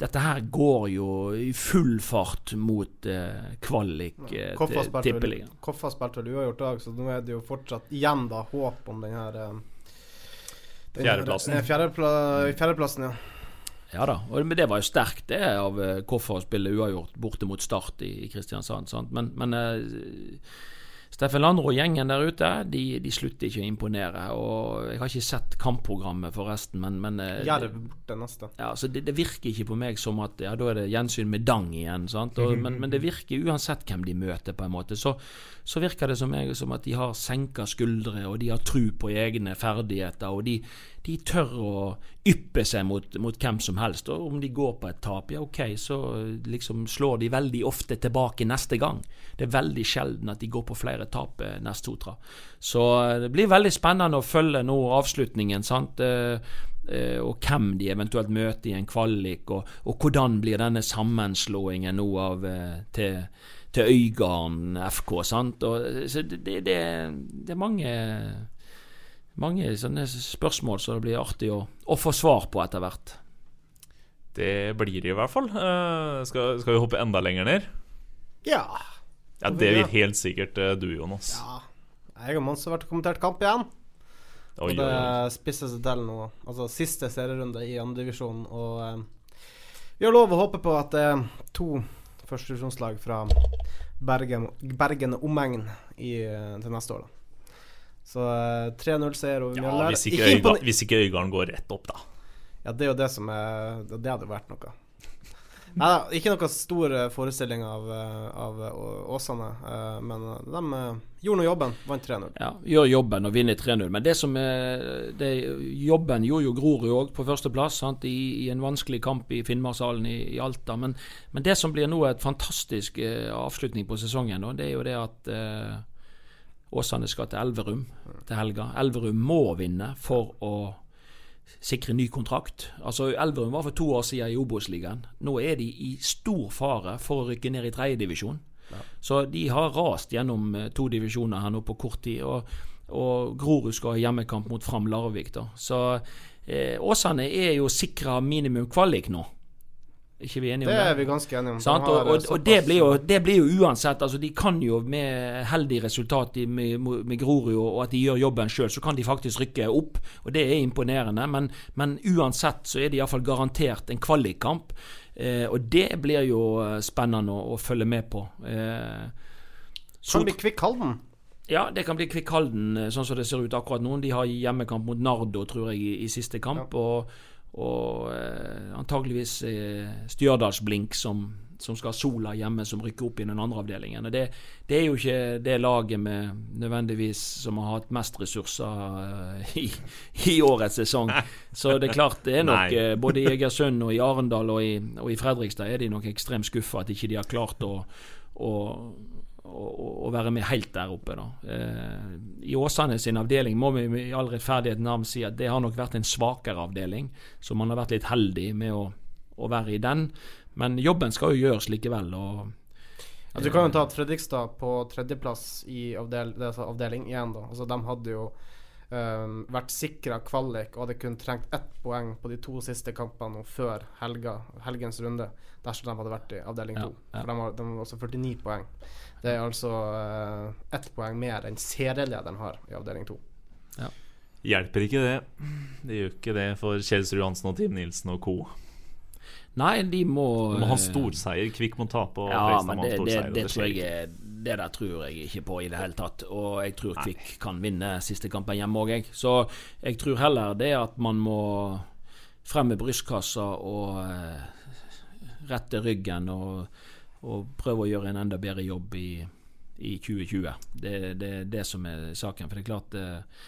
dette her går jo i full fart mot eh, kvalik uh, til Tippeligaen. Koffa spilte vel uavgjort dag, så nå er det jo fortsatt igjen da håp om den her den Fjerdeplassen. Fjerdepla, fjerdeplassen, ja. Ja da, og, men det var jo sterkt det av Koffa å spille uavgjort borte mot Start i, i Kristiansand. Sant? Men, men Steffen Landro og gjengen der ute, de, de, slutter ikke å imponere. Og Jeg har ikke sett kampprogrammet, forresten, men, men det er borte neste. Ja, så det, det, virker ikke på meg som at ja, da er det gjensyn med Dang igjen. Og, men, men, det virker uansett hvem de møter, på en måte. Så, så virker det som, jeg, som at de har senka skuldre, og de har tru på egne ferdigheter. og de, de tør å yppe seg mot, mot, hvem som helst. Og om de går på et tap, ja ok, så liksom slår de veldig ofte tilbake neste gang. Det er veldig sjelden at de går på flere tap eh, neste Sotra. Så eh, det blir veldig spennende å følge nå avslutningen. sant? Eh, og hvem de eventuelt møter i en kvalik, og, og hvordan blir denne sammenslåingen nå av til, til Øygarden FK. sant? Og, så det, det, det er mange mange sånne spørsmål som det blir artig å, å få svar på etter hvert. Det blir det i hvert fall. Uh, skal, skal, vi hoppe enda lenger ned? Ja. Ja, Det vil helt sikkert uh, du, Jonas. Ja. Jeg og Mons har vært kommentert kamp igjen. Oi, og det spisser seg til nå. Altså siste serierunde i andredivisjonen. Og uh, vi har lov å håpe på at det er to førstedivisjonslag fra Bergen, Bergen og omegn til neste år. da så 3-0-seier eh, over Mjølner. Ja, hvis ikke, ikke, hvis ikke Øygarden går rett opp, da. Ja, det er jo det som er Det hadde vært noe. Nei da, ikke noe stor eh, forestilling av, eh, av Åsane, men de gjorde nå jobben. Vant 3-0. Ja, gjør jobben og vinner 3-0. Men det som er det, Jobben gjorde jo Grorud òg på førsteplass, i, i en vanskelig kamp i Finnmarkshallen i, i, Alta. Men, men, det som blir nå et fantastisk avslutning på sesongen, det er jo det at Åsane skal til Elverum til helga. Elverum må vinne for å sikre ny kontrakt. Altså Elverum var for to år siden i Obos-ligaen. Nå er de i stor fare for å rykke ned i tredjedivisjon. Ja. Så de har rast gjennom eh, to divisjoner her nå på kort tid. Og, og Grorud skal ha hjemmekamp mot Fram Larvik. da. Så eh, Åsane er jo sikra minimum kvalik nå ikke vi enige om det? Det er vi ganske enige om. Og, og, og det, blir jo, det, blir jo, uansett altså De kan jo med heldig resultat med, med Grorud og at de gjør jobben sjøl, så kan de faktisk rykke opp. Og det er imponerende. Men, men uansett så er det iallfall garantert en kvalikkamp. Eh, og det blir jo eh, spennende å, å følge med på. Eh, kan bli Kvikk Halden? Ja, det kan bli Kvikk Halden, eh, sånn som det ser ut akkurat nå. De har hjemmekamp mot Nardo, tror jeg, i, i siste kamp. Ja. og og eh, antageligvis eh, Stjørdalsblink som, som, skal ha Sola hjemme, som rykker opp i den andre avdelingen. Det, det, er jo ikke det laget med nødvendigvis som har hatt mest ressurser eh, i, i, årets sesong. Så det er klart det er nok eh, både i Egersund og i Arendal og i, og i Fredrikstad er de nok ekstremt skuffa at ikke de har klart å, å å, være med helt der oppe. da. Eh, I Åsane sin avdeling må vi i all rettferdighet navn si at det har nok vært en svakere avdeling, så man har vært litt heldig med å, å være i den. Men jobben skal jo gjøres likevel. og ja, du kan jo ta Fredrikstad på tredjeplass i avdel, altså avdeling 1. Da. Altså, de hadde jo um, vært sikra kvalik og hadde kun trengt ett poeng på de to siste kampene før helga, helgens runde dersom de hadde vært i avdeling 2. Ja, ja. For de har, de har også 49 poeng. Det er altså uh, ett poeng mer enn serielederen har i avdeling 2. Ja. Hjelper ikke det. Det gjør ikke det for Kjelsrud Johansen og Tim Nilsen og co. Nei, de må De må ha eh, storseier. Kvikk må tape, og Ja, men det, det, det, det tror jeg er- det der tror jeg ikke på i det hele tatt. Og jeg tror Kvikk kan vinne siste kampen hjemme òg, jeg. Så jeg tror heller det at man må frem med brystkassa og eh, rette ryggen og, og prøve å gjøre en enda bedre jobb i, i 2020. Det er det, det som er saken. For det er klart eh,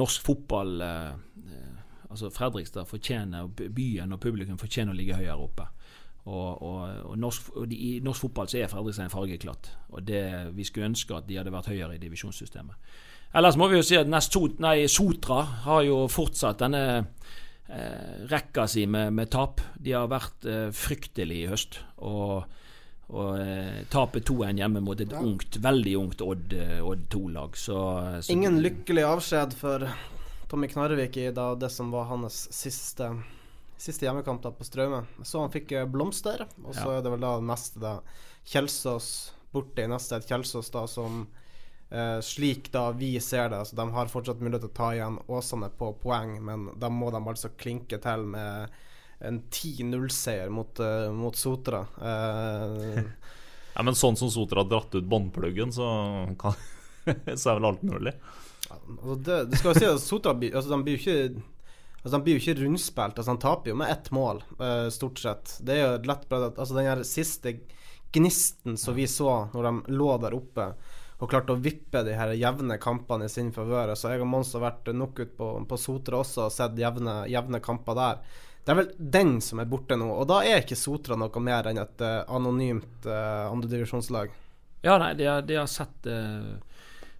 norsk fotball eh, eh, Altså Fredrikstad fortjener, byen og publikum fortjener å ligge høyere oppe. Og, og, og norsk, og de, I norsk fotball så er Fredrikstein fargeklatt. Og det, Vi skulle ønske at de hadde vært høyere i divisjonssystemet. Ellers må vi jo si at nest, Sot- nei, Sotra har jo fortsatt denne eh, rekka si med, med tap. De har vært eh, fryktelig i høst. Og, eh, taper 2-1 hjemme mot et ungt, veldig ungt Odd, eh, Odd 2-lag. Så, så Ingen lykkelig avskjed for Tommy Knarvik i da det som var hans siste Siste hjemmekamp da på Straume. Så han fikk eh, blomster, og så Ja. er det vel da neste da Kjelsås borte i neste et Kjelsås da som eh, slik da vi ser det, altså de har fortsatt mulighet til å ta igjen Åsane på poeng, men da må de altså klinke til med en 10-0-seier mot, uh, mot Sotra. Eh, Ja, men sånn som Sotra har dratt ut båndpluggen, så, så er vel alt mulig. Altså det, det skal jo si at Sotra altså de blir jo ikke Altså han blir jo ikke rundspilt. Altså han taper jo med ett mål, uh, stort sett. Det er jo lett Altså Den her siste gnisten som vi så når de lå der oppe og klarte å vippe de her jevne kampene i sin favør. Så jeg og Mons har vært nok ut på, på Sotra også og sett jevne, jevne kamper der. Det er vel den som er borte nå. Og da er ikke Sotra noe mer enn et uh, anonymt uh, andredivisjonslag. Ja, nei, de har, de har sett eh,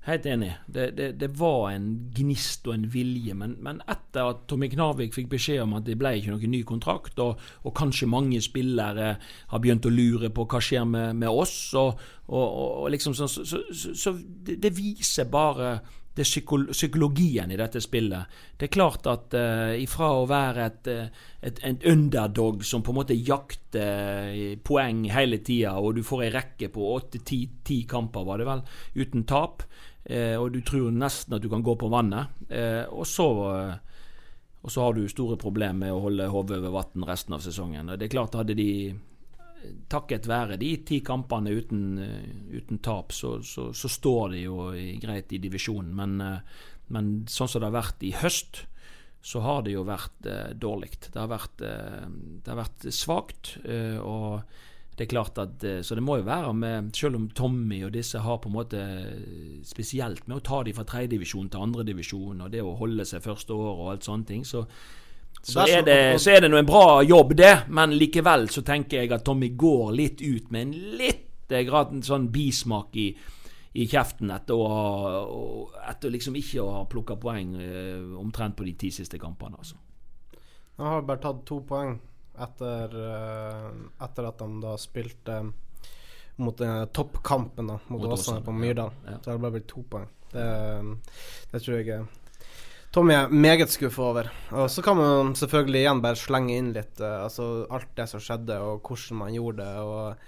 Helt enig. Det, det, det var en gnist og en vilje. Men, men etter at Tommy Knarvik fikk beskjed om at det ble ikke noen ny kontrakt, og, og kanskje mange spillere har begynt å lure på hva skjer med, med oss, og, og, og liksom sånn, så, så, så, så det, det viser bare det psyko psykologien i dette spillet. Det er klart at uh, ifra å være et, eh, et, et underdog som på en måte jakter poeng hele tida, og du får ei rekke på åtte-ti kamper, var det vel, uten tap, uh, og du tror nesten at du kan gå på vannet, uh, og så og så har du store problemer med å holde hodet over vann resten av sesongen. Det er klart, hadde de takket være de ti kampene uten, eh, uten tap, så, så, så står de jo greit i divisjonen. Men, eh, men sånn som det har vært i høst, så har det jo vært eh, dårlig. Det har vært, eh, vært svakt. Eh, og det er klart at eh, Så det må jo være med Selv om Tommy og disse har på en måte Spesielt med å ta de fra tredjedivisjon til andredivisjon, og det å holde seg første år og alt sånne ting, så så er, det, så er det nå en bra jobb, det. Men likevel så tenker jeg at Tommy går litt ut med en litt eh, en sånn bismak i, i kjeften etter å, ha- etter liksom ikke å ha plukka poeng eh, omtrent på de ti siste kampene. altså. Han har bare tatt to poeng etter, eh, etter at han da spilte mot toppkampen da mot, Mot Åsane Åsane, på ja. Myrdal. Ja. Så har det bare blitt to poeng. Det, det tror jeg er Tommy er meget skuffa over. Og så kan man selvfølgelig igjen bare slenge inn litt uh, Altså alt det som skjedde, og hvordan man gjorde det. Og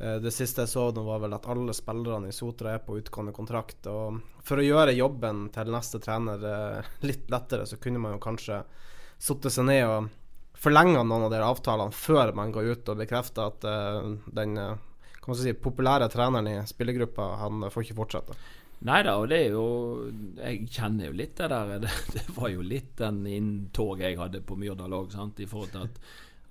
uh, det siste jeg så nå, var vel at alle spillerne i Sotra er på utgående kontrakt. Og for å gjøre jobben til neste trener uh, litt lettere, så kunne man jo kanskje satt seg ned og forlenga noen av de avtalene før man går ut og bekrefter at den si, populære treneren i spillergruppa, han får ikke fortsette. Nei da, og det er jo Jeg kjenner jo litt det der. Det, det var jo litt den inntoget jeg hadde på Myrdal òg, i forhold til at,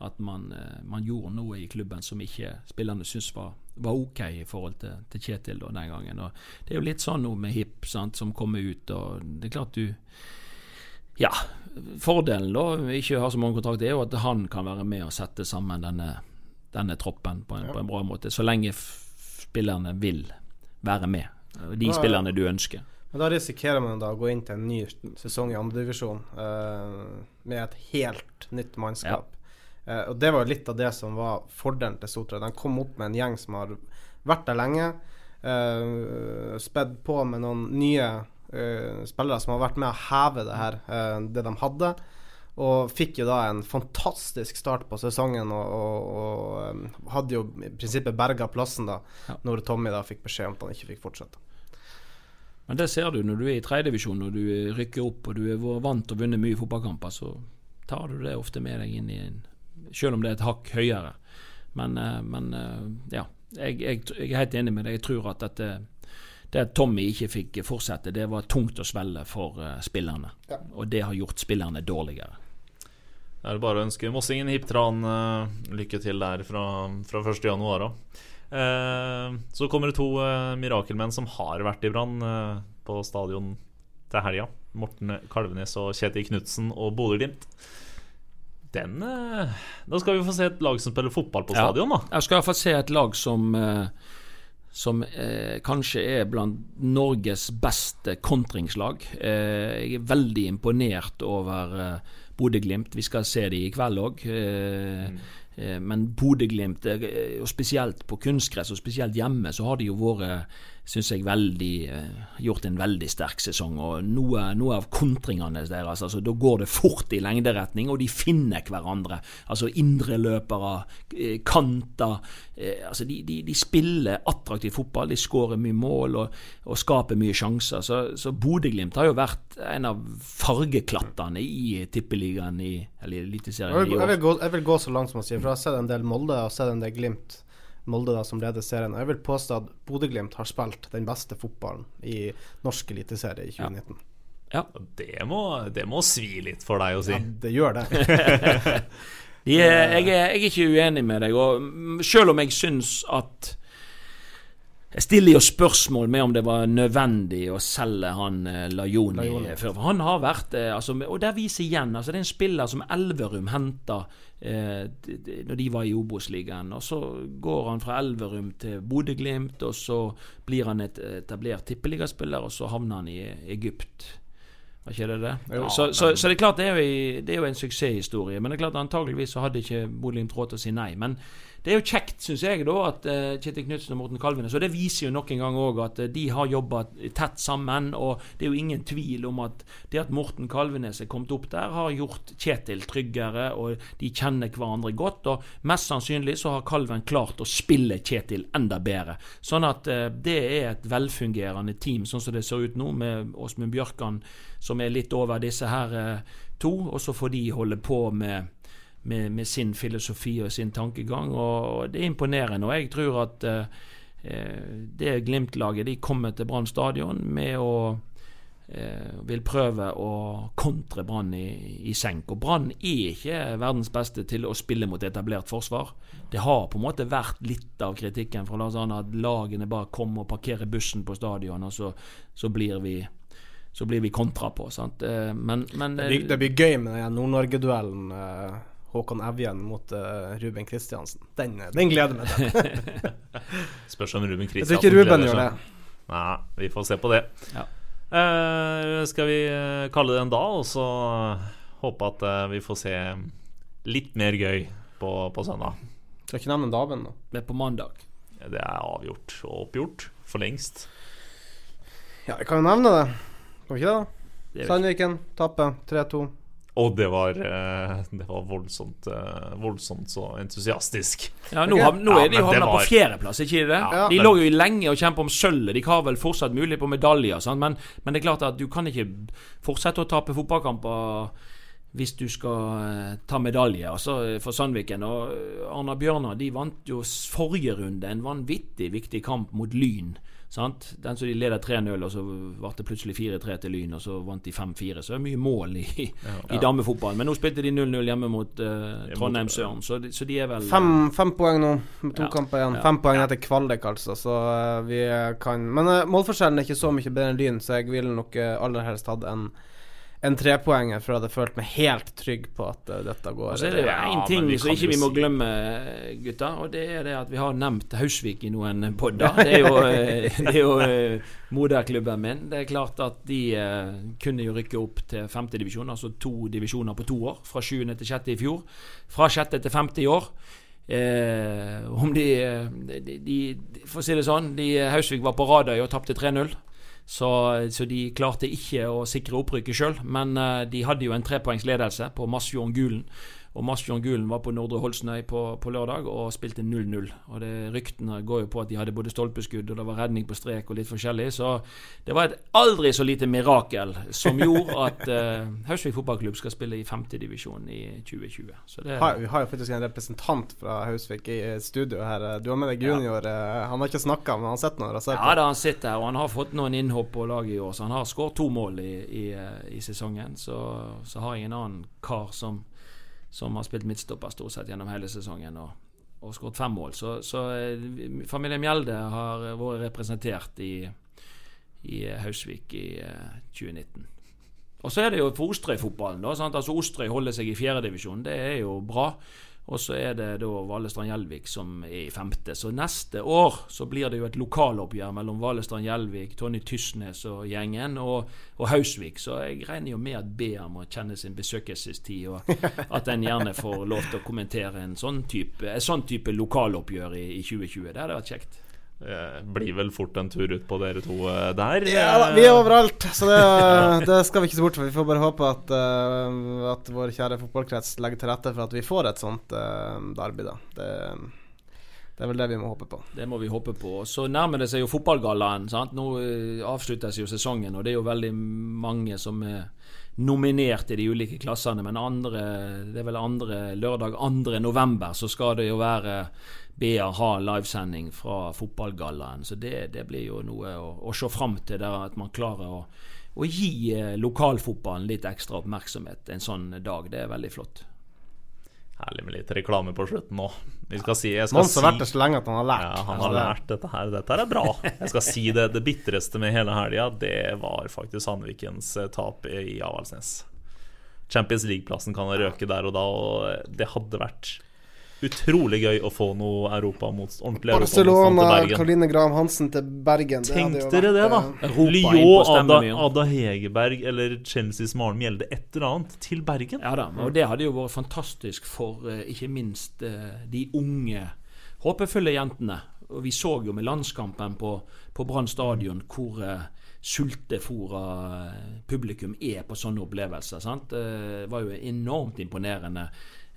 at man, eh, man gjorde noe i klubben som ikke spillerne syntes var, var ok i forhold til, til Kjetil da, den gangen. Og det er jo litt sånn nå med HIP sant, som kommer ut, og det er klart du Ja. Fordelen da, med ikke å ha så mange kontrakter, er jo at han kan være med og sette sammen denne, denne troppen på en, på en bra måte. Så lenge spillerne vil være med. De Ja, ja. spillerne du ønsker. Men da risikerer man da å gå inn til en ny sesong i andredivisjon uh, med et helt nytt mannskap. Eh, og det var litt av det som var fordelen til Sotra. De kom opp med en gjeng som har vært der lenge. Uh, Spedd på med noen nye uh, spillere som har vært med å heve det her, eh, det de hadde. Og fikk jo da en fantastisk start på sesongen og, og, og eh, hadde jo i prinsippet berga plassen da Ja. når Tommy da fikk beskjed om at han ikke fikk fortsette. Men det ser du når du er i tredjedivisjon og du rykker opp og du er vant til å vinne mye fotballkamper, så tar du det ofte med deg inn i en selv om det er et hakk høyere. Men, eh, men eh, ja. Jeg, jeg, jeg, er helt enig med deg. Jeg tror at dette det at Tommy ikke fikk fortsette, det var tungt å svelge for uh, spillerne. Ja. Og det har gjort spillerne dårligere. Det er bare å ønske Mossingen Hiptran uh, lykke til der fra, fra 1.1. Uh, så kommer det to uh, mirakelmenn som har vært i Brann uh, på stadion til helga. Morten Kalvenes og Kjetil Knutsen og Bodø-Glimt. Den Da skal vi få se et lag som spiller fotball på stadion, da. Jeg skal iallfall se et lag som som eh, kanskje er blant Norges beste kontringslag. Eh, jeg er veldig imponert over eh, Bodø-Glimt. Vi skal se dem i kveld òg. Eh, mm. Eh, men Bodø-Glimt, eh, spesielt på kunstgress, og spesielt hjemme, så har de jo vært syns jeg veldig eh, gjort en veldig sterk sesong. og Noe, noe av kontringene deres altså Da går det fort i lengderetning, og de finner hverandre. Altså indreløpere, eh, kanter. Eh, altså de, de, de, spiller attraktiv fotball, de skårer mye mål og, og skaper mye sjanser. Så, så Bodø-Glimt har jo vært en av fargeklattene i Tippeligaen i eller Eliteserien i år. Jeg vil, gå, jeg vil gå så langt som å si, for jeg har sett en del Molde og sett en del Glimt Molde da, som leder serien. Jeg vil påstå at Bodø-Glimt har spilt den beste fotballen i norsk eliteserie i 2019. Ja. ja. Det, må, det, må, svi litt for deg å si. Ja, det gjør det. De, jeg, er, jeg, er, ikke uenig med deg. Og selv om jeg syns at jeg stiller jo spørsmål med om det var nødvendig å selge han eh, Lajoni før. For han har vært eh, altså, Og der viser igjen altså, Det er en spiller som Elverum henta eh, når de var i Obos-ligaen. Og så går han fra Elverum til Bodø-Glimt, og så blir han et etablert tippeligaspiller, og så havner han i Egypt. Var ikke det det? Ja, så, så, så, det er klart det er, jo, det er jo en suksesshistorie. Men det er klart antageligvis så hadde ikke Bodø-Glimt råd til å si nei. Men det er jo kjekt, syns jeg, da, at uh, Kjetil Knutsen og Morten Kalvin Og det viser jo nok en gang òg at uh, de har jobba tett sammen. Og det er jo ingen tvil om at det at Morten Kalvenes er kommet opp der, har gjort Kjetil tryggere, og de kjenner hverandre godt. Og mest sannsynlig så har Kalven klart å spille Kjetil enda bedre. Sånn at uh, det er et velfungerende team, sånn som det ser ut nå, med Åsmund Bjørkan som er litt over disse her to, og så får de holde på med med, med, sin filosofi og sin tankegang. Og, det er imponerende. Og jeg tror at eh, det Glimt-laget de kommer til Brann stadion med å eh, vil prøve å kontre Brann i, i, senk. Og Brann er ikke verdens beste til å spille mot etablert forsvar. Det har på en måte vært litt av kritikken fra Lars Arne at lagene bare kommer og parkerer bussen på stadion, og så, så blir vi så blir vi kontra på. Sant? Eh, men, men, det, blir, det blir gøy med den Nord-Norge-duellen. Håkon Evjen mot uh, Ruben Kristiansen. Den, den gleder meg til. Spørs om Ruben Kristiansen Jeg tror ikke Ruben gjør det. Nei, vi får se på det. Ja. Uh, skal vi eh, kalle det en dag, og så håpe at uh, vi får se litt mer gøy på, på søndag. Skal ikke nevne dagen, da. Det er på mandag. Det er avgjort og oppgjort for lengst. Ja, jeg kan jo nevne det. Kan vi ikke det, da? Sandviken taper 3-2. Og det var, eh, det var voldsomt, eh, voldsomt så entusiastisk. Ja, Nå, okay. nå er de jo havna var... på fjerdeplass, ikke det? Ja, de men... lå jo lenge og kjempa om sølvet. De har vel fortsatt mulig på medaljer, men, men, det er klart at du kan ikke fortsette å tape fotballkamper hvis du skal eh, ta medalje altså for Sandviken. Og Arna Bjørnar de vant jo forrige runde en vanvittig viktig kamp mot Lyn. Sant? Den som de leder 3-0, og så ble det plutselig 4-3 til Lyn, og så vant de 5-4. Så det er mye mål i, ja. i damefotballen. Men nå spilte de 0-0 hjemme mot uh, Trondheim Søren, så, så, de er vel Fem, fem poeng nå, med to ja. kamper igjen. Fem poeng etter kvalik, altså, så uh, vi kan Men uh, målforskjellen er ikke så mye bedre enn Lyn, så jeg ville nok aller helst hatt en en trepoenger for jeg hadde følt meg helt trygg på at uh, dette går. Og så er det én ja, ting som ikke vi må glemme, gutta, og det er det at vi har nevnt Hausvik i noen podder. Det er jo, eh, det er jo uh, moderklubben min. Det er klart at de uh, kunne jo rykke opp til femtedivisjon, altså to divisjoner på to år. Fra sjuende til sjette i fjor. Fra sjette til femte i år. Eh, om de, de, de, For å si det sånn, de, Hausvik var på Radøy og tapte 3-0. Så, så, de klarte ikke å sikre opprykket sjøl. Men uh, de hadde jo en trepoengsledelse på Masfjorden Gulen. Og Masfjorden Gulen var på Nordre Holsnøy på, på lørdag og spilte 0-0. Og det Ryktene går jo på at de hadde både stolpeskudd og det var redning på strek og litt forskjellig. Så det var et aldri så lite mirakel som gjorde at uh, Hausvik fotballklubb skal spille i femtedivisjon i 2020. Så det, ha, vi har jo faktisk en representant fra Hausvik i studio her. Du har med deg junior. Ja. Han har ikke snakka, men han sett noe og ser Ja da, han sitter her, og han har fått noen innhopp på laget i år. Så han har skåret to mål i, i, eh, i sesongen. Så, så har jeg en annen kar som, som har spilt midtstopper stort sett gjennom hele sesongen og, og skåret fem mål. Så, så eh, familien Mjelde har vært representert i, i eh, Hausvik i eh, 2019. Og så er det jo for Osterøy-fotballen. da, sant? Altså Osterøy holder seg i fjerdedivisjon. Det er jo bra. Og så er det da Valestrand Gjelvik som er i femte. Så neste år så blir det jo et lokaloppgjør mellom Valestrand Gjelvik, Tonje Tysnes og gjengen, og, og Hausvik. Så jeg regner jo med at BA må kjenne sin besøkelsestid, og at en gjerne får lov til å kommentere en sånn type, en sånn type lokaloppgjør i, i 2020. Det hadde vært kjekt. Eh, blir vel fort en tur ut på dere to eh, der. Ja, da, vi er overalt, så det, det skal vi ikke se bort fra. Vi får bare håpe at, eh, at vår kjære fotballkrets legger til rette for at vi får et sånt uh, derby, da. Det, det er vel det vi må håpe på. Det må vi håpe på. Så nærmer det seg jo fotballgallaen. sant? Nå eh, avsluttes jo sesongen, og det er jo veldig mange som er nominert i de ulike klassene. Men andre, det er vel andre lørdag 2. november så skal det jo være BA ha livesending fra fotballgallaen. Så det, det blir jo noe å, å se fram til, der at man klarer å, å gi eh, lokalfotballen litt ekstra oppmerksomhet en sånn dag. Det er veldig flott. Herlig med litt reklame på slutten nå. Vi skal si, jeg skal Mons har vært der så lenge at han har lært. ja, han Altså, har lært dette her. Dette her er bra. Jeg skal si det det bitreste med hele helga, det var faktisk Sandvikens eh, tap i Avaldsnes. Champions League-plassen kan ha røket der og da, og det hadde vært utrolig gøy å få noe Europa mot ordentlig Europa Barcelona, Karoline Graham Hansen til Bergen. Det Tenk dere det, da! eh, Europa Lyon, Ada. Ada Hegerberg eller Chelseas Maren Mjelde, et eller annet, til Bergen. Ja da, og det hadde jo vært fantastisk for eh, ikke minst eh, de unge, håpefulle jentene. Og vi så jo med landskampen på, på Brann stadion hvor sultefòra publikum er på sånne opplevelser. sant? Det var jo enormt imponerende.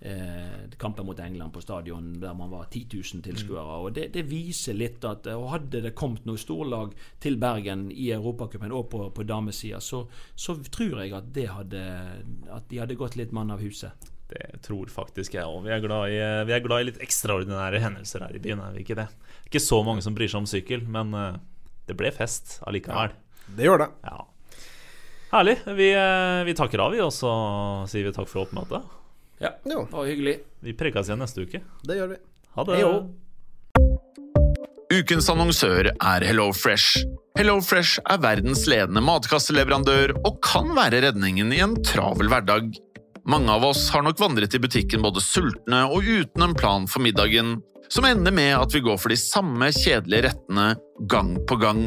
Eh, kampen mot England på stadion der man var 10 000 tilskuere. Og det, det viser litt at eh, og hadde det kommet noe storlag til Bergen i Europacupen og på, på damesida, så, så tror jeg at det hadde at de hadde gått litt mann av huset. Det tror faktisk jeg òg. Vi, i- vi er glad i litt ekstraordinære hendelser her i byen, er vi ikke det? Ikke så mange som bryr seg om sykkel, men eh, det ble fest allikevel. Det gjør det. Ja. Herlig. Vi, eh, vi takker av, vi, og så sier vi takk for oppmøtet. Ja, Jo, det var hyggelig. Vi prekas igjen neste uke. det gjør vi. Ha det. Hei. Ukens annonsør er HelloFresh. HelloFresh er verdens ledende matkasseleverandør og kan være redningen i en travel hverdag. Mange av oss har nok vandret i butikken både sultne og uten en plan for middagen, som ender med at vi går for de samme kjedelige rettene gang på gang.